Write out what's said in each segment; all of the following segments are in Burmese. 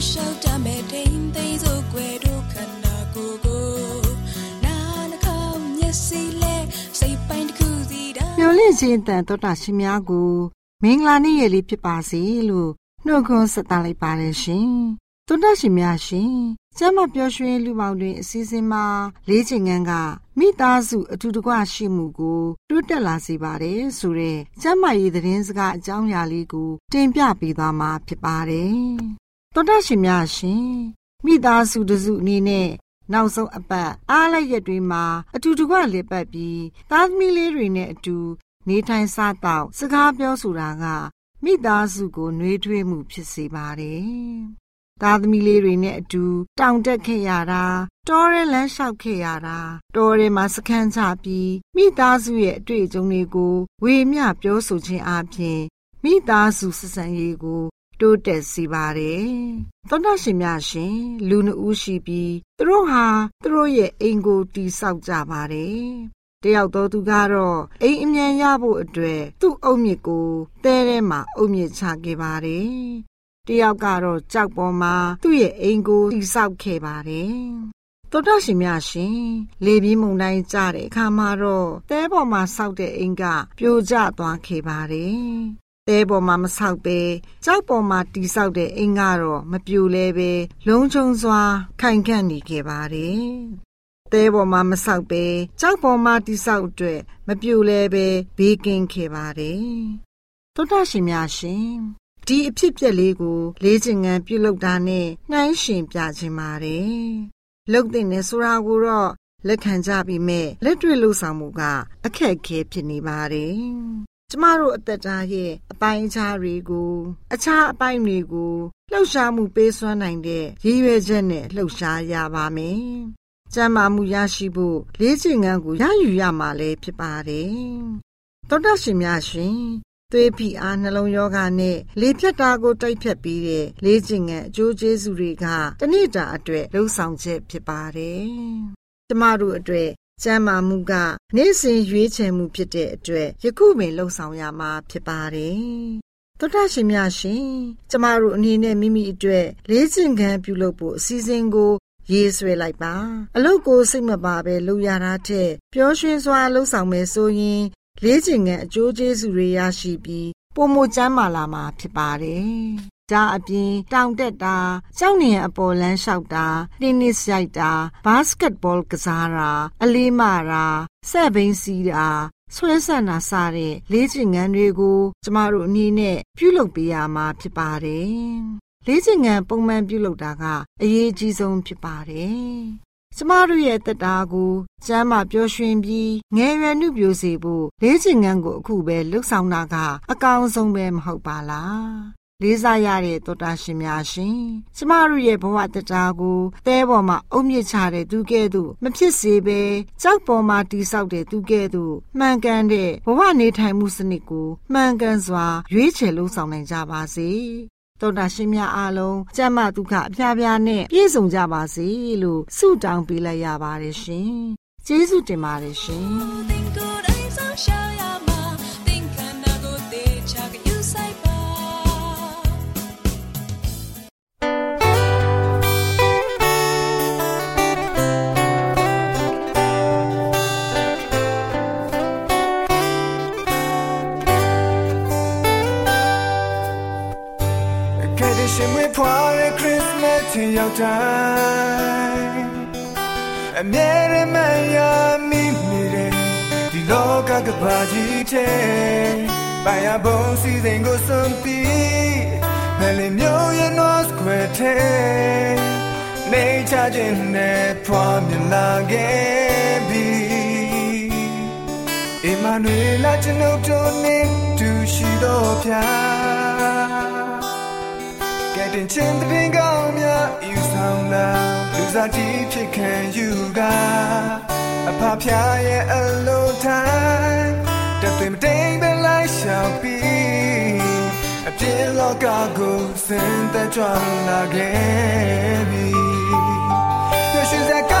လိုက်လျှောက်တမဲ့ထိန်သိမ်းစို့ွယ်တို့ခန္ဓာကိုယ်ကိုနာနှခေါင်းမျက်စိလဲစိတ်ပိုင်းတစ်ခုစီတာမျောလင့်ခြင်းတန်တော်တာရှင်များကိုမင်္ဂလာနေ့ရလေးဖြစ်ပါစေလို့နှုတ်ခွန်းဆက်သလိုက်ပါတယ်ရှင်တော်တာရှင်များရှင်ကျမပျော်ရွှင်လူပေါင်းတွင်အစည်းအဝေးမှာလေးချိန်ငန်းကမိသားစုအထူးတကွရှိမှုကိုတိုးတက်လာစေပါတယ်ဆိုတဲ့ကျမရေးသတင်းစကားအကြောင်းအရာလေးကိုတင်ပြပေးသွားမှာဖြစ်ပါတယ် တော်တာရှင်များရှင်မိသားစုတစုအနေနဲ့နောက်ဆုံးအပတ်အားလိုက်ရက်တွေမှာအတူတကွလည်ပတ်ပြီးသားသမီးလေးတွေနဲ့အတူနေထိုင်စားတော့စကားပြောဆိုတာကမိသားစုကိုနှွေးထွေးမှုဖြစ်စေပါတယ်။သားသမီးလေးတွေနဲ့အတူတောင်တက်ခဲ့ရတာတောရဲလမ်းလျှောက်ခဲ့ရတာတောရဲမှာစခန်းချပြီးမိသားစုရဲ့အတွေ့အကြုံတွေကိုဝေမျှပြောဆိုခြင်းအပြင်မိသားစုစစံရေးကို တိုးတက်စေပါတယ်။သောတာရှင်များရှင်လူနှဦးရှိပြီးသူတို့ဟာသူတို့ရဲ့အိမ်ကိုတိဆောက်ကြပါတယ်။တယောက်သောသူကတော့အိမ်အမြန်ရဖို့အတွက်သူ့အုတ်မြစ်ကိုတဲထဲမှာအုတ်မြစ်ချခဲ့ပါတယ်။တယောက်ကတော့ကြောက်ပေါ်မှာသူ့ရဲ့အိမ်ကိုတိဆောက်ခဲ့ပါတယ်။တော်တော်ရှင်များရှင်လေပြင်းမုန်တိုင်းကြတဲ့အခါမှာတော့တဲပေါ်မှာဆောက်တဲ့အိမ်ကပြိုကျသွားခဲ့ပါတယ် တဲပေါ်မှာမဆောက်ပဲကြောက်ပေါ်မှာတီဆောက်တဲ့အိမ်ကတော့မပြိုလဲပဲလုံးချုံစွာ ခိုင်ခန့်နေခဲ့ပါတယ်။တဲပေါ်မှာမဆောက်ပဲကြောက်ပေါ်မှာတီဆောက်အတွက်မပြိုလဲပဲဘေးကင်းခဲ့ပါတယ်။သောတာရှင်များရှင်ဒီအဖြစ်ပြက်လေးကို လေးချင်ငံပြုလုပ်တာနဲ့နှိုင်းရှင်ပြခြင်းပါတယ်။လုတ်တဲ့နဲ့ဆိုတာကိုတော့လက်ခံကြပြီးမဲ့လက်တွေ့လှုပ်ဆောင်မှုကအခက်အခဲဖြစ်နေပါတယ် ကျမတို့အသက်တာရဲ့အပိုင်းအခြားတွေကိုအခြားအပိုင်းတွေကိုလှုပ်ရှားမှုပေးစွမ်းနိုင်တဲ့ရည်ရွယ်ချက်နဲ့လှုပ်ရှားရပါမယ်။ကျမ်းမာမှုရရှိဖို့လေးချိန်ငန်းကိုရယူရမှာလည်းဖြစ်ပါတယ်။သောတာရှင်များရှင်သွေးဖိအားနှလုံးယောဂနဲ့လေဖြတ်တာကိုတိုက်ဖြတ်ပြီးတဲ့လေးချိန်ငန်းအကျိုးကျေးဇူးတွေကတနေ့တာအတွက်လှုပ်ဆောင်ချက်ဖြစ်ပါတယ်။ကျမတို့အတွက် ကျမ်းမာမှုကနေ့စဉ်ရွေးချယ်မှုဖြစ်တဲ့အတွက်ယခုပင်လှုံ့ဆော်ရမှာဖြစ်ပါတယ်။သောတာရှင်များရှင်ကျမတို့အနေနဲ့မိမိအတွက်လေးကျင်ခံပြုလုပ်ဖို့အစီအစဉ်ကိုရေးဆွဲလိုက်ပါအလုတ်ကိုစိတ်မပါပဲလုပ်ရတာတဲ့ပျော်ရွှင်စွာလှုပ်ဆောင်မယ်ဆိုရင်လေးချင်ငံအကျိုးကျေးဇူးတွေရရှိပြီးပုံမကျမ်းမာလာမှာဖြစ်ပါတယ် ဒါအပြင်တောင်တက်တာကြောက်နေအပေါ်လန်းလျှောက်တာတင်းနစ်ရိုက်တာဘတ်စကတ်ဘောကစားတာအလေးမတာဆဲ့ဘိန်းစီးတာဆွဲဆန့်တာစတဲ့လေးချင်ငန်းတွေကို ကျမတို့အနေနဲ့ပြုလုပ်ပေးရမှာဖြစ်ပါတယ်။လေးချင်ငန်းပုံမှန်ပြုလုပ်တာကအရေးအကြီးဆုံးဖြစ်ပါတယ်။ကျမတို့ရဲ့တက်တာကိုကျမ်းမာပျော်ရွှင်ပြီးငယ်ရွယ်နှုပြိုစေဖို့လေးချင်ငန်းကိုအခုပဲလှုပ်ဆောင်တာကအကောင်းဆုံးပဲမဟုတ်ပါလား လေးစားရတဲ့သောတာရှင်များရှင်ကျမတို့ရဲ့ဘဝတရားကိုသဲပေါ်မှာအုံမြင့်ချတဲ့သူကဲ့သို့မဖြစ်စေဘဲကြောက်ပေါ်မှာတိဆောက်တဲ့သူကဲ့သို့မှန်ကန်တဲ့ဘဝနေထိုင်မှုစနစ်ကိုမှန်ကန်စွာ ရွေးချယ်လုပ်ဆောင်နိုင်ကြပါစေတော်တာရှင်များအားလုံးကျမ်းမာဒုက္ခအပြားပြားနဲ့ပြည့်စုံကြပါစေလို့ဆုတောင်းပေးလိုက်ရပါတယ်ရှင်ကျေးဇူးတင်ပါတယ်ရှင် ရောက်တိုင်းအမြဲတမ်းမရမိနေတဲ့ဒီလောကကဘာကြီးတဲ့ဘာရဘုံစီစဉ်ကိုစွန့်ပြီးမလီမျိုးရဲ့ North Square တဲ့နေချခြင်းနဲ့ဖွာမြလာခဲ့ပြီအမနွေလာကျွန်ုပ်တို့နဲ့တူရှိတော့ဖြာ တင်ချင်းတဲ့ကောင်းများယူဆောင်လာလူစားတီးဖြစ်ခံယူကအဖဖျားရဲ့အလုံးတိုင်းတသွေးမတိမ်ပဲလိုက်ရှောင်ပြီးအပြင်းလောကကိုစင်သက်ကြွလာခဲ့ပြီ Your shoes are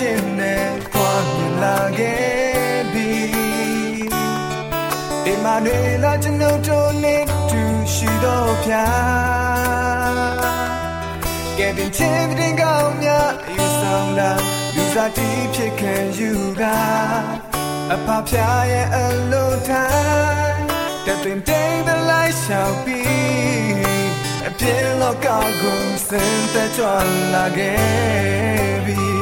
ခြင်းနဲ့ပွားမြင်လာခဲ့ပြီအမနွေလာကျွန်ုပ်တို့နဲ့တူရှိတော့ပြကဲတင်ချင်းတင်ကောင်းများယူဆောင်လာလူစားတီးဖြစ်ခံယူကအဖဖျားရဲ့အလုံးတိုင်းတပင်တိမ်တဲ့လိုက်ရှောင်ပြီးအပြင်းလောကကိုစင်သက်ကြွလာခဲ့ပြီ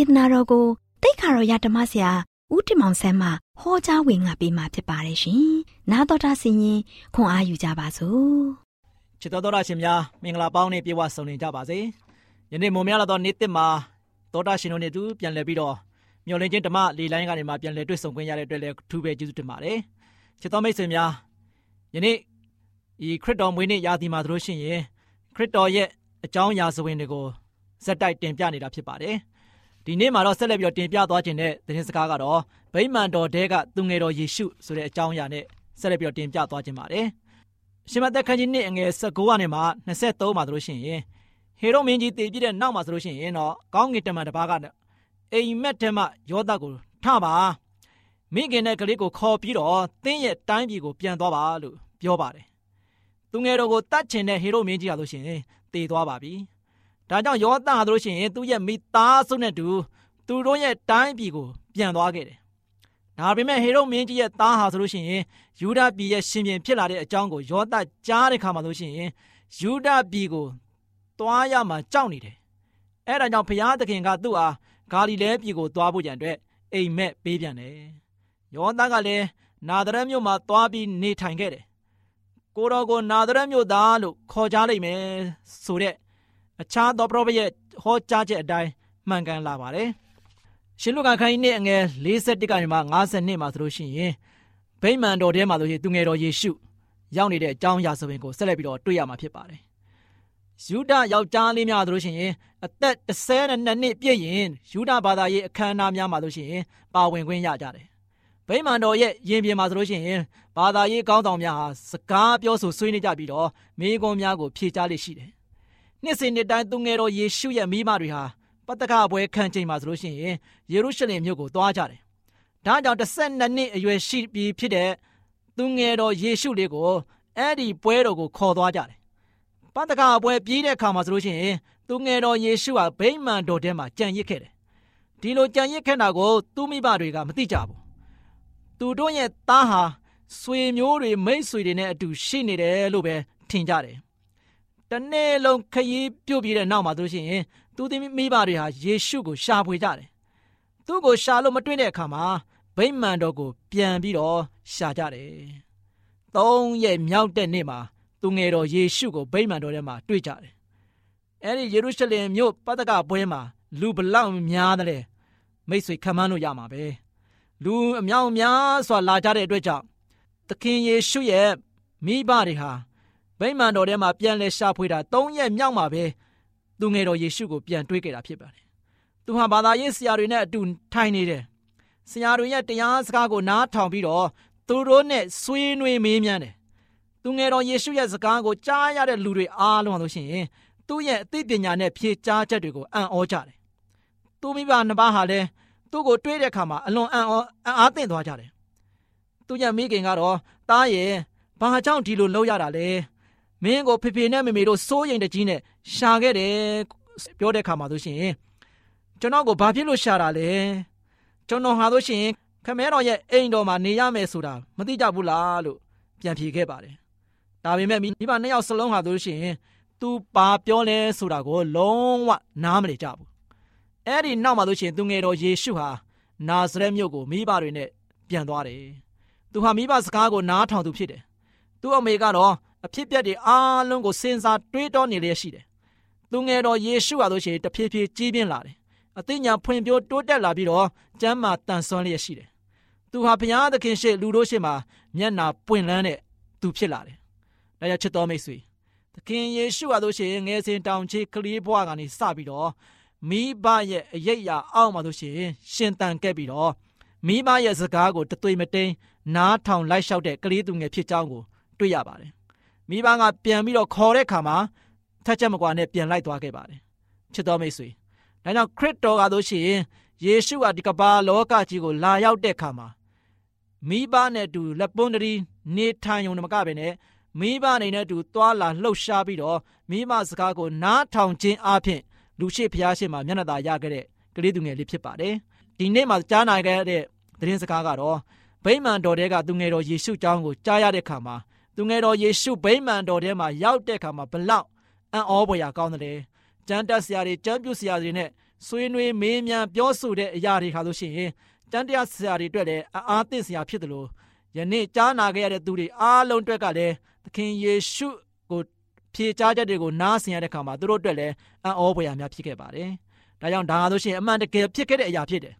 ဒေသနာတော်ကိုတိတ်ခါတော်ရဓမ္မဆရာဦးတင်မောင်ဆန်းမှဟောကြားဝင်ငါပေးมาဖြစ်ပါတယ်ရှင်။နာတော်တာဆင်ရင်ခွန်အားယူကြပါစို့။ချစ်တော်တော်ရှင်များမင်္ဂလာပေါင်းနဲ့ပြေဝဆုံနေကြပါစေ။ယနေ့မွန်များလာတော့နေ့တစ်မှာတော်တာရှင်တို့နဲ့တူပြန်လည်ပြီးတော့မျော်လင့်ခြင်းဓမ္မလေလိုင်းကနေမှပြန်လည်တွေ့ဆုံခွင့်ရတဲ့အတွက်လည်းထူးပဲကျေးဇူးတင်ပါတယ်။ချစ်တော်မိတ်ဆွေများယနေ့ဤခရစ်တော်မွေးနေ့ရာသီမှာတို့ရှိရင်ခရစ်တော်ရဲ့အကြောင်းအရာစဝင်တွေကိုဇက်တိုက်တင်ပြနေတာဖြစ်ပါတယ်။ ဒီနေ့မှာတော့ဆက်လက်ပြီးတော့တင်ပြသွားခြင်းတဲ့သတင်းစကားကတော့ဗိမာန်တော်တဲကသူငယ်တော်ယေရှုဆိုတဲ့အကြောင်းအရာနဲ့ဆက်လက်ပြီးတော့တင်ပြသွားခြင်းပါတယ်။ရှင်မသက်ခန်းကြီးနှစ်အငယ်19ကနေမှ23မှာတို့ရှိရင်ဟေရုမင်းကြီးတည်ပြည့်တဲ့နောက်မှာဆိုလို့ရှိရင်တော့ကောင်းကင်တမန်တစ်ပါးကအိမ်မက်ထဲမှာယောသကိုထပါမိခင်တဲ့ကလေးကိုခေါ်ပြီးတော့တင်းရဲ့တိုင်းပြည်ကိုပြန်သွားပါလို့ပြောပါတယ်သူငယ်တော်ကိုတတ်ချင်တဲ့ဟေရုမင်းကြီးဟာလို့ရှိရင်တည်သွားပါပြီ ဒါကြောင့်ယောသဟာလို့ရှိရင်သူ့ရဲ့မိသားစုနဲ့တူသူတို့ရဲ့တိုင်းပြည်ကိုပြန်သွားခဲ့တယ်ဒါပေမဲ့ဟေရုမင်းကြီးရဲ့သားဟာဆိုလို့ရှိရင်ယူဒပြည်ရဲ့ရှင်ပြန်ဖြစ်လာတဲ့အကြောင်းကိုယောသကြားတဲ့ခါမှာလို့ရှိရင်ယူဒပြည်ကိုသွားရမှာကြောက်နေတယ်အဲ့ဒါကြောင့်ဘုရားသခင်ကသူ့အားဂါလိလဲပြည်ကိုသွားဖို့ကြံအတွက်အိမ်မက်ပေးပြန်တယ်ယောသကလည်းနာသရက်မြို့မှာသွားပြီးနေထိုင်ခဲ့တယ်ကိုတော်ကိုနာသရက်မြို့သားလို့ခေါ်ကြလိမ့်မယ်ဆိုတဲ့ အခြားသောပရောဖက်ရဲ့ဟောကြားချက်အတိုင်းမှန်ကန်လာပါတယ်ရှင်လူကခိုင်းနေအငယ်41ကနေမှ52မှာဆိုလို့ရှိရင်ဗိမာန်တော်ထဲမှာဆိုရင်သူငယ်တော်ယေရှုရောက်နေတဲ့အကြောင်းအရာဆိုရင်ကိုဆက်လက်ပြီးတော့တွေ့ရမှာဖြစ်ပါတယ်ယူဒယောက်ျားလေးများဆိုလို့ရှိရင်အသက်32နှစ်ပြည့်ရင်ယူဒဘာသာရေးအခမ်းအနားများမှာလို့ရှိရင်ပါဝင်ခွင့်ရကြတယ်။ဗိမာန်တော်ရဲ့ယင်ပြင်မှာဆိုလို့ရှိရင်ဘာသာရေးကောင်းဆောင်များဟာစကားပြောဆိုဆွေးနွေးကြပြီးတော့မိဂုံများကိုဖြေကြားလိမ့်ရှိတယ်။ နှစ်စဉ်နှစ်တိုင်းသူငယ်တော်ယေရှုရဲ့မိမတွေဟာပတ္တကပွဲခံချိန်မှာဆိုလို့ရှိရင်ယေရုရှလင်မြို့ကိုသွားကြတယ်။ဒါကြောင့်12နှစ်အရွယ်ရှိပြီးဖြစ်တဲ့သူငယ်တော်ယေရှုလေးကိုအဲ့ဒီပွဲတော်ကိုခေါ်သွားကြတယ်ပတ္တကပွဲပြီးတဲ့အခါမှာဆိုလို့ရှိရင်သူငယ်တော်ယေရှုဟာဗိမာန်တော်ထဲမှာကြံရစ်ခဲ့တယ်။ဒီလိုကြံရစ်ခဲ့တာကိုသူမိဘတွေကမသိကြဘူး။သူတို့ရဲ့သားဟာဆွေမျိုးတွေမိတ်ဆွေတွေနဲ့အတူရှိနေတယ်လို့ပဲထင်ကြတယ်။ တနေ့လုံးခရီးပြုတ်ပြီးတဲ့နောက်မှာဆိုလို့ရှိရင်သူသမီးမိဘတွေဟာယေရှုကိုရှာဖွေကြတယ်။သူ့ကိုရှာလို့မတွေ့တဲ့အခါမှာဗိမာန်တော်ကို ပြန်ပြီးတော့ရှာကြတယ်။သုံးရက်မြောက်တဲ့နေ့မှာသူငယ်တော်ယေရှုကိုဗိမာန်တော်ထဲမှာတွေ့ကြတယ်။အဲဒီယေရုရှလင်မြို့ပတ္တကပွဲမှာလူဘလောက်များတယ်မိတ်ဆွေခံမန်းလို့ရမှာပဲ။လူအများအများစွာလာကြတဲ့အတွက်ကြောင့်သခင်ယေရှုရဲ့မိဘတွေဟာ ဗိမာန်တော်ထဲမှာပြန်လဲရှာဖွေတာ၃ရက်မြောက်မှာပဲသူငယ်တော်ယေရှုကိုပြန်တွေ့ခဲ့တာဖြစ်ပါတယ်။သူဟာဘာသာရေးဆရာတွေနဲ့အတူထိုင်နေတယ်။ဆရာတွေရဲ့တရားစကားကိုနားထောင်ပြီးတော့သူတို့နဲ့ဆွေးနွေးမေးမြန်းတယ်သူငယ်တော်ယေရှုရဲ့စကားကိုကြားရတဲ့လူတွေအားလုံးလို့ရှိရင်သူ့ရဲ့အသိပညာနဲ့ဖြေကြားချက်တွေကိုအံ့ဩကြတယ်။သူမိဘနှစ်ပါးဟာလည်းသူ့ကိုတွေးတဲ့အခါမှာအလွန်အံ့ဩအားသင့်သွားကြတယ်။သူရဲ့မိခင်ကတော့တားရဲ့ဘာကြောင့်ဒီလိုလုပ်ရတာလဲ။ မင်းကိုဖေဖေနဲ့မေမေတို့စိုးရိမ်တကြီးနဲ့ရှာခဲ့တယ်ပြောတဲ့အခါမှာဆိုရှင်ကျွန်တော်ကိုဘာဖြစ်လို့ရှာတာလဲ။ကျွန်တော်ဟာဆိုရှင်ခမဲတော်ရဲ့အိမ်တော်မှာနေရမယ်ဆိုတာမသိကြဘူးလားလို့ပြန်ဖြေခဲ့ပါတယ်ဒါပေမဲ့မိဘနှစ်ယောက်စလုံးဟာဆိုလို့ရှိရင်သူပါပြောလဲဆိုတာကိုလုံးဝနားမလည်ကြဘူးအဲ့ဒီနောက်မှာဆိုရှင်သူငယ်တော်ယေရှုဟာနာဇရက်မြို့ကိုမိဘတွေနဲ့ပြန်သွားတယ်သူဟာမိဘစကားကိုနားထောင်သူဖြစ်တယ်သူ့အမေကတော့ အဖြစ်ပြက်တွေအားလုံးကိုစဉ်းစားတွေးတောနေလျက်ရှိတယ်သူငယ်တော်ယေရှုဟာဆိုရှင်တဖြည်းဖြည်းကြီးပြင်းလာတယ်အသိဉာဏ်ဖွံ့ဖြိုးတိုးတက်လာပြီးတော့ကျမ်းမာတန်ဆွမ်းလျက်ရှိတယ်သူဟာဘုရားသခင်ရှေ့လူတို့ရှေ့မှာမျက်နာပွင့်လန်းတဲ့သူဖြစ်လာတယ်ဒါကြောင့်ချစ်တော်မိတ်ဆွေသခင်ယေရှုဟာဆိုရှင်ငယ်စဉ်တောင်ချေကလေးဘွားကနေစပြီးတော့မိဘရဲ့အရေးအအောက်မှာဆိုရှင်ရှင်တန်ခဲ့ပြီးတော့မိဘရဲ့စကားကိုတသွေမတိန်နားထောင်လိုက်လျှောက်တဲ့ကလေးသူငယ်ဖြစ်ကြောင်းကိုတွေ့ရပါတယ် မိဘကပြန်ပြီးတော့ခေါ်တဲ့ခါမှာထက်ချက်မကွာနဲ့ပြန်လိုက်သွားခဲ့ပါတယ်ချစ်တော်မိတ်ဆွေဒါကြောင့်ခရစ်တော်ကဆိုရှင်ယေရှုဟာဒီကမ္ဘာလောကကြီးကိုလာရောက်တဲ့ခါမှာမိဘနဲ့အတူလက်ပွန်းတရီနေထိုင်ုံမကပဲနဲ့မိဘအနေနဲ့အတူသွာလာလှုပ်ရှားပြီးတော့မိမစကားကိုနားထောင်ခြင်းအပြင်လူရှိဖျားရှိမှမျက်နှာသာရခဲ့တဲ့ကလေးသူငယ်လေးဖြစ်ပါတယ်ဒီနေ့မှာကြားနာခဲ့တဲ့သတင်းစကားကတော့ဗိမာန်တော်တဲကသူငယ်တော်ယေရှုကျောင်းကိုကြားရတဲ့ခါမှာ သူငယ်တော်ယေရှုဗိမာန်တော်ထဲမှာရောက်တဲ့ခါမှာဘလောက်အံ့ဩဖွယ်ရာကောင်းတယ်ကျမ်းတက်ဆရာတွေကျမ်းပြုဆရာတွေနဲ့ဆွေးနွေးမေးမြန်းပြောဆိုတဲ့အရာတွေခါလို့ရှိရင်ကျမ်းတရားဆရာတွေအတွက်လည်းအားသင့်စရာဖြစ်တယ်လို့ယနေ့ကြားနာခဲ့ရတဲ့သူတွေအားလုံးအတွက်ကလည်းသခင်ယေရှုကိုဖြေချချက်တွေကိုနားဆင်ရတဲ့အခါမှာသူတို့အတွက်လည်းအံ့ဩဖွယ်ရာများဖြစ်ခဲ့ပါတယ်။ဒါကြောင့်ဒါဆိုရှင်အမှန်တကယ်ဖြစ်ခဲ့တဲ့အရာဖြစ်တယ်။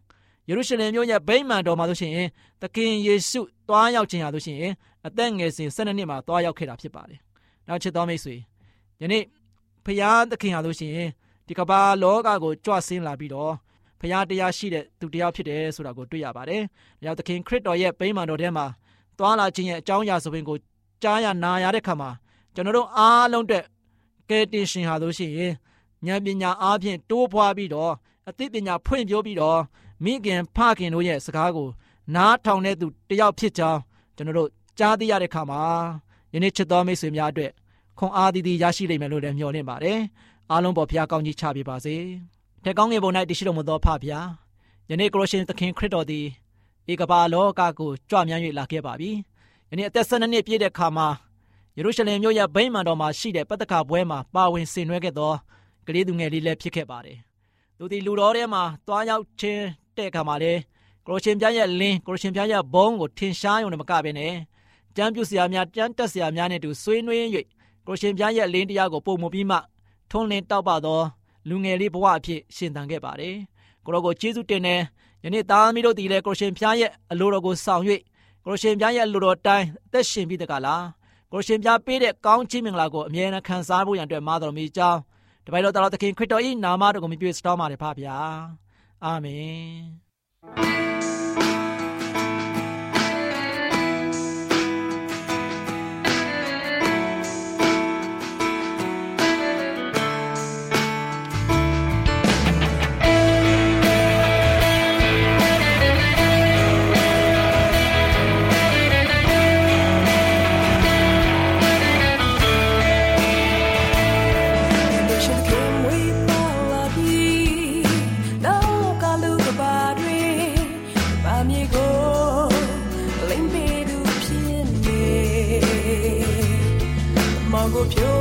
ယေရုရှလင်မြို့ရဲ့ဗိမာန်တော်မှာဆိုရှင်သခင်ယေရှုတွားရောက်ခြင်းဟာဆိုရှင်အသက်ငယ်စဉ်၁၂နှစ်မှာတွားရောက်ခဲ့တာဖြစ်ပါတယ်။နောက်ချစ်တော်မိတ်ဆွေယနေ့ဖရာသခင်ဟာဆိုရှင်ဒီကမ္ဘာလောကကိုကြွဆင်းလာပြီးတော့ဖရာတရားရှိတဲ့သူတရားဖြစ်တယ်ဆိုတာကိုတွေ့ရပါတယ်။ဒါကြောင့်သခင်ခရစ်တော်ရဲ့ဗိမာန်တော်ထဲမှာတွားလာခြင်းရဲ့အကြောင်းအရာဆိုပင်ကိုကြားရနာရတဲ့ခါမှာကျွန်တော်တို့အားလုံးအတွက်ကယ်တင်ရှင်ဟာလို့ရှိရင်ဉာဏ်ပညာအားဖြင့်တိုးပွားပြီးတော့အသိပညာဖွင့်ပြပြီးတော့ မိခင်ဖခင်တို့ရဲ့စကားကို နားထောင်တဲ့သူတယောက်ဖြစ်ကြောင်းကျွန်တော်တို့ကြားသိရတဲ့ခါမှာယနေ့ချစ်တော်မိတ်ဆွေများအတွက်ခွန်အားတည်တည်ရရှိလိမ့်မယ်လို့လည်းမျှော်လင့်ပါတယ်အားလုံးပေါ်ဖခင်ကောင်းကြီးချပေးပါစေတဲ့ကောင်းငယ်ပုံ၌တရှိတော်မူသောဖဖျားယနေ့ကရိုရှင်သခင်ခရစ်တော်သည်ဧကပါလောကကိုကြွမြန်း၍လာခဲ့ပါပြီယနေ့အသက်12နှစ်ပြည့်တဲ့ခါမှာယေရုရှလင်မြို့ရဲ့ဗိမာန်တော်မှာရှိတဲ့ပတ္တကပွဲမှာပါဝင်ဆင်နွှဲခဲ့သောကလေးသူငယ်လေးလည်းဖြစ်ခဲ့ပါတယ်။သူဒီလူတော်ထဲမှာတွားရောက်ခြင်း တဲ့အခါမှာလေကရိုရှင်ပြရဲ့လင်းကရိုရှင်ပြရဲ့ဘုံကိုထင်ရှားရုံနဲ့မကဘဲနဲ့ကျမ်းပြုဆရာများကျမ်းတက်ဆရာများနဲ့တူဆွေးနွေး၍ကရိုရှင်ပြရဲ့လင်းတရားကိုပုံမပြီးမှထွန်းလင်းတောက်ပသောလူငယ်လေးဘဝအဖြစ်ရှင်သန်ခဲ့ပါတယ်။ကိုရောကိုကျေးဇူးတင်တယ်။ယနေ့သားသမီးတို့ဒီလေကရိုရှင်ပြရဲ့အလိုတော်ကိုဆောင်၍ကရိုရှင်ပြရဲ့အလိုတော်တိုင်းအသက်ရှင်ပြီးတကလား။ကိုရှင်ပြပေးတဲ့ကောင်းချီးမင်္ဂလာကိုအမြဲတမ်းခံစားဖို့ရန်အတွက်မာတော်မီကြောင်းတပိုင်တော်တော်သခင်ခရစ်တော်၏နာမတော်ကိုမြှွေးစတောင်းပါတယ်ဖပါဗျာ အာမ 飘过。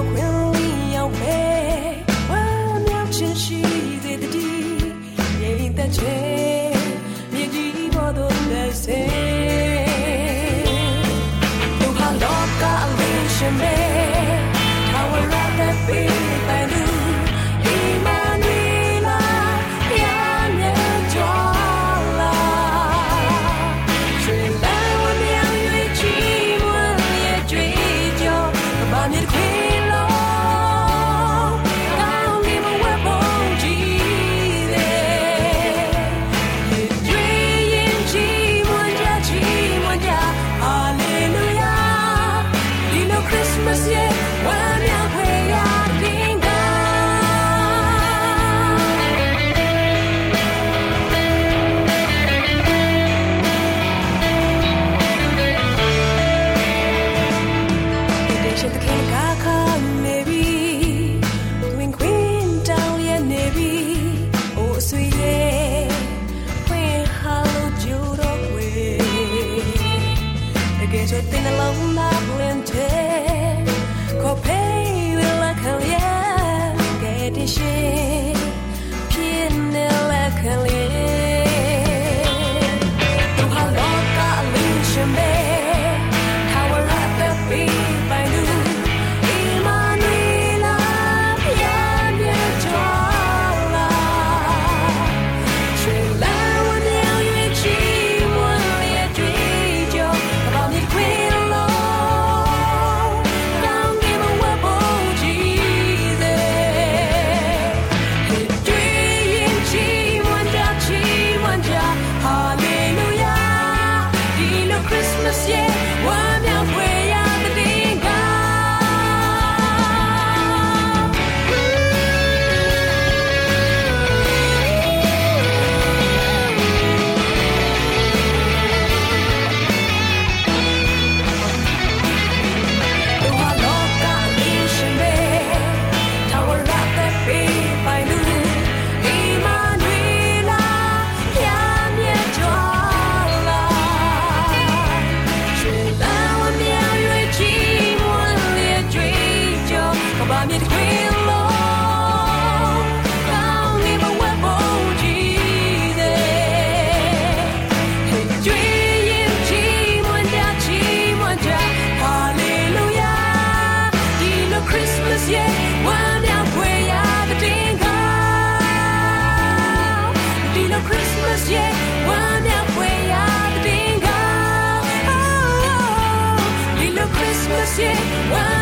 င်မျော်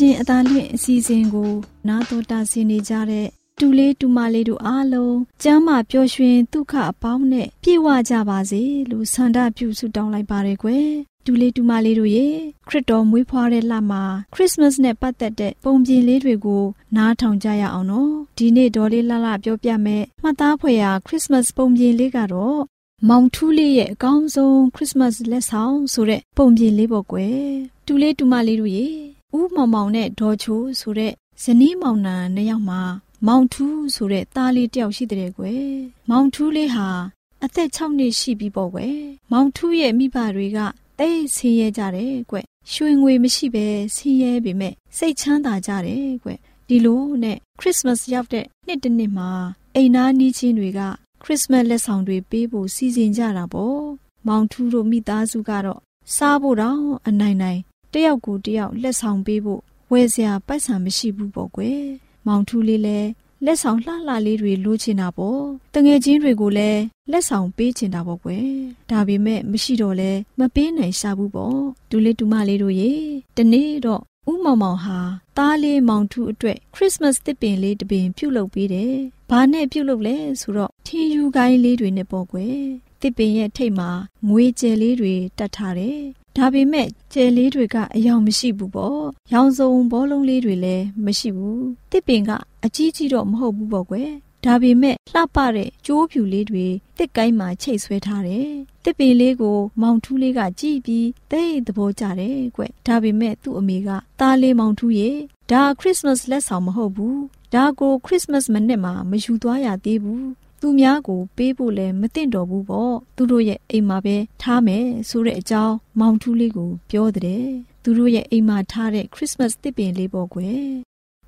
လင့်ခြင်းအသာလွင့်အစီအစဉ်ကို နာတော်တာဆင်နေကြတဲ့တူလေးတူမလေးတို့အားလုံးကျမ်းမာပျော်ရွှင်ဒုက္ခအပေါင်းနဲ့ပြည့်ဝကြပါစေလို့ဆန္ဒပြုဆုတောင်းလိုက်ပါရယ်ကွယ်တူလေးတူမလေးတို့ရေခရစ်တော်မွေးဖွားတဲ့လမှာခရစ်မတ်နဲ့ပတ်သက်တဲ့ပုံပြင်လေးတွေကို နားထောင်ကြရအောင်နော်ဒီနေ့ဒေါ်လေးလှလှပြောပြမယ်မှတ်သားဖွယ်ရာခရစ်မတ်ပုံပြင်လေးကတော့မောင်ထူးလေးရဲ့အကောင်းဆုံးခရစ်မတ်လက်ဆောင်ဆိုတဲ့ပုံပြင်လေးပေါ့ကွယ်တူလေးတူမလေးတို့ရေ ဦးမောင်မောင်နဲ့ဒေါ်ချိုးဆိုတဲ့ဇနီးမောင်နှံနှစ်ယောက်မှာမောင်ထူးဆိုတဲ့သားလေးတယောက်ရှိတဲ့ကွယ်မောင်ထူးလေးဟာအသက်6နှစ်ရှိပြီပေါ့ကွယ်မောင်ထူးရဲ့မိဘတွေကတိတ်ဆင်းရဲကြတယ်ကွရွှေငွေမရှိပဲဆင်းရဲပေမဲ့စိတ်ချမ်းသာကြတယ်ကွဒီလိုနဲ့ခရစ်စမတ်ရောက်တဲ့နှစ်တစ်နှစ်မှာအိမ်သားနီးချင်းတွေကခရစ်စမတ်လက်ဆောင်တွေပေးဖို့စီစဉ်ကြတာပေါ့မောင်ထူးတို့မိသားစုကတော့စားဖို့တော့အနိုင်နိုင် တယောက်ကိုတယောက်လက်ဆောင်ပေးဖို့ဝယ်စရာပိုက်ဆံမရှိဘူးပေါ့ကွယ်မောင်ထူးလေးလည်းလက်ဆောင်လှလှလေးတွေလိုချင်တာပေါ့တငယ်ချင်းတွေကိုလည်းလက်ဆောင်ပေးချင်တာပေါ့ကွယ်ဒါပေမဲ့မရှိတော့လဲမပေးနိုင်ရှာဘူးပေါ့ဒူလေးဒူမလေးတို့ရေတနေ့တော့ဦးမောင်မောင်ဟာသားလေးမောင်ထူးအတွက်ခရစ်စမတ်တစ်ပင်လေးတစ်ပင်ပြုတ်လုပ်ပေးတယ်။ဘာနဲ့ပြုတ်လုပ်လဲဆိုတော့ထင်းယူကိုင်းလေးတွေနဲ့ပေါ့ကွယ်။တစ်ပင်ရဲ့ထိပ်မှာငွေကြယ်လေးတွေတတ်ထားတယ် ဒါပေမဲ့ကျယ်လေးတွေကအယောင်မရှိဘူးပေါ့။ရောင်စုံဘောလုံးလေးတွေလည်းမရှိဘူး။တစ်ပင်ကအကြီးကြီးတော့မဟုတ်ဘူးပေါ့ကွယ်။ဒါပေမဲ့လှပတဲ့ကြိုးဖြူလေးတွေတစ်ကိုင်းမှာချိတ်ဆွဲထားတယ်။တစ်ပင်လေးကိုမောင်ထူးလေးကကြည့်ပြီးသိသဘောကျတယ်ကွ။ဒါပေမဲ့သူ့အမေကသားလေးမောင်ထူးရေဒါခရစ်စမတ်လက်ဆောင်မဟုတ်ဘူး။ဒါကိုခရစ်စမတ်မနေ့မှာမယူသွားရသေးဘူး သူများကိုပေးဖို့လည်းမသင့်တော်ဘူးပေါ့သူတို့ရဲ့အိမ်မှာပဲထားမယ်ဆိုတဲ့အကြောင်းမောင်ထူးလေးကိုပြောတဲ့သူတို့ရဲ့အိမ်မှာထားတဲ့ခရစ်မတ်တစ်ပင်လေးပေါ့ကွယ်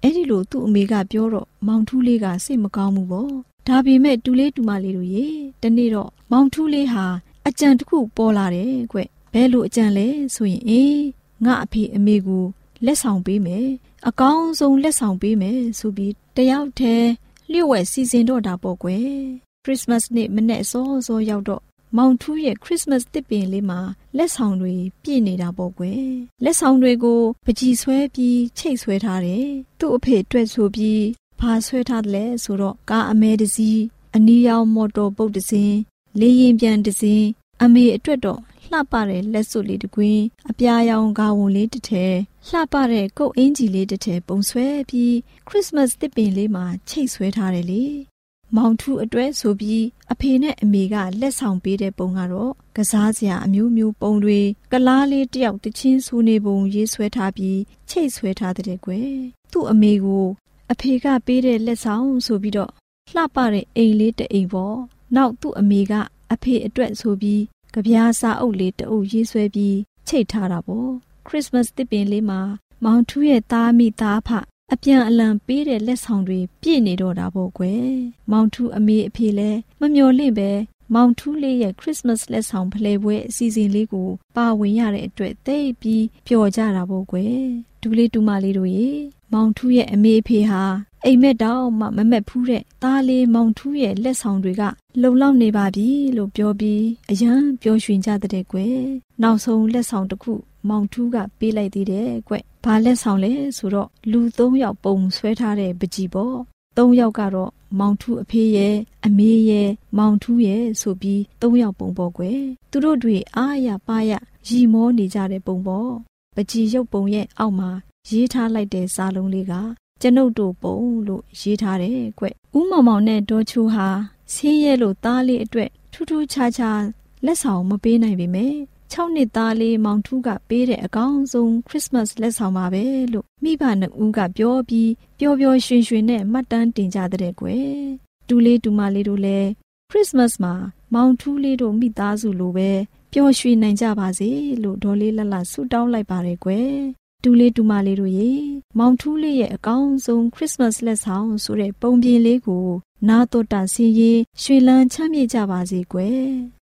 အဲ့ဒီလိုသူ့အမေကပြောတော့မောင်ထူးလေးကစိတ်မကောင်းဘူးပေါ့ဒါပေမဲ့တူလေးတူမလေးတို့ရေတနေ့တော့မောင်ထူးလေးဟာအကြံတစ်ခုပေါ်လာတယ်ကွဘဲလိုအကြံလဲဆိုရင်အေးငါအဖေအမေကိုလက်ဆောင်ပေးမယ်အကောင်းဆုံးလက်ဆောင်ပေးမယ်ဆိုပြီးတယောက်တည်း လျှို့ဝှက်စီစဉ်တော့တာပေါ့ကွယ်ခရစ်စမတ်နေ့မနေ့စောစောရောက်တော့မောင်ထူးရဲ့ခရစ်စမတ်တစ်ပင်လေးမှာလက်ဆောင်တွေပြည့်နေတာပေါ့ကွယ်လက်ဆောင်တွေကိုပကြီးဆွဲပြီးချိတ်ဆွဲထားတယ်သူ့အဖေအတွက်ဆိုပြီးဘာဆွဲထားတယ်လဲဆိုတော့ကားအမဲတစီးအနီးရောက်မော်တော်ပုတ်တစ်စင်းလေရင်ပြန်တစ်စင်းအမေအတွက်တော့လှပတဲ့လက်စွပ်လေးတစ်ကွင်းအပြာရောင်ဂါဝန်လေးတစ်ထည် လှပတဲ့ကုတ်အင်ဂျီလေးတစ်ထည်ပုံဆွဲပြီးခရစ်စမတ်တစ်ပင်လေးမှာချိတ်ဆွဲထားတယ်လေမောင်ထူးအတွဲဆိုပြီးအဖေနဲ့အမေကလက်ဆောင်ပေးတဲ့ပုံကတော့ကစားစရာအမျိုးမျိုးပုံတွေကလားလေးတယောက်တချင်းဆူနေပုံရေးဆွဲထားပြီးချိတ်ဆွဲထားတဲ့ကွယ်သူ့အမေကိုအဖေကပေးတဲ့လက်ဆောင်ဆိုပြီးတော့လှပတဲ့အိမ်လေးတအိမ်ပေါ့နောက်သူ့အမေကအဖေအတွက်ဆိုပြီးကြပြားစာအုပ်လေးတအုပ်ရေးဆွဲပြီးချိတ်ထားတာပေါ့ ခရစ်မတ်တစ်ပင်လေးမှာမောင်ထူးရဲ့သားမိသားဖအပြန်အလှန်ပေးတဲ့လက်ဆောင်တွေပြည့်နေတော့တာပေါ့ကွယ်မောင်ထူးအမေအဖေလည်းမမျော်လင့်ပဲမောင်ထူးလေးရဲ့ခရစ်မတ်လက်ဆောင်ဖလှယ်ပွဲအစီအစဉ်လေးကိုပါဝင်ရတဲ့အတွက်သိပြီးပျော်ကြတာပေါ့ကွယ်ဒူလေးတူမလေးတို့ရေမောင်ထူးရဲ့အမေအဖေဟာအိမ်မက်တောင်မှမမက်ဖူးတဲ့သားလေးမောင်ထူးရဲ့လက်ဆောင်တွေကလုံလောက်နေပါပြီလို့ပြောပြီးအရန်ပျော်ရွှင်ကြတဲ့ကွယ်နောက်ဆုံးလက်ဆောင်တစ်ခု မောင်ထူးကပေးလိုက်သေးတယ်ကွဘာလက်ဆောင်လဲဆိုတော့လူ၃ယောက်ပုံဆွဲထားတဲ့ပကြီးပေါ့၃ယောက်ကတော့မောင်ထူးအဖေရဲ့အမေရဲ့မောင်ထူးရဲ့ဆိုပြီး၃ယောက်ပုံပေါ့ကွယ်သူတို့တွေအားရပါရရီမောနေကြတဲ့ပုံပေါ့ပကြီးရုပ်ပုံရဲ့အောက်မှာရေးထားလိုက်တဲ့စာလုံးလေးကကျွန်ုပ်တို့ပုံလို့ရေးထားတယ်ကွ။ဦးမောင်မောင်နဲ့ဒေါ်ချူဟာဆင်းရဲလို့သားလေးအတွက်ထူးထူးခြားခြားလက်ဆောင်မပေးနိုင်ပေမဲ့ 6နှစ်သားလေးမောင်ထူးကပေးတဲ့အကောင်းဆုံးခရစ်စမတ်လက်ဆောင်ပါပဲလို့မိဘနှစ်ဦးကပြောပြီးပျော်ပျော်ရွှင်ရွှင်နဲ့မှတ်တမ်းတင်ကြတဲ့ကွယ်။တူလေးတူမလေးတို့လည်းခရစ်စမတ်မှာမောင်ထူးလေးတို့မိသားစုလိုပဲပျော်ရွှင်နိုင်ကြပါစေလို့ဒေါ်လေးလလဆုတောင်းလိုက်ပါတယ်ကွယ်တူလေးတူမလေးတို့ရေမောင်ထူးလေးရဲ့အကောင်းဆုံးခရစ်စမတ်လက်ဆောင်ဆိုတဲ့ပုံပြင်လေးကိုနာတော်တာစီရင်ရွှေလန်းချမ်းမြေ့ကြပါစေကွယ်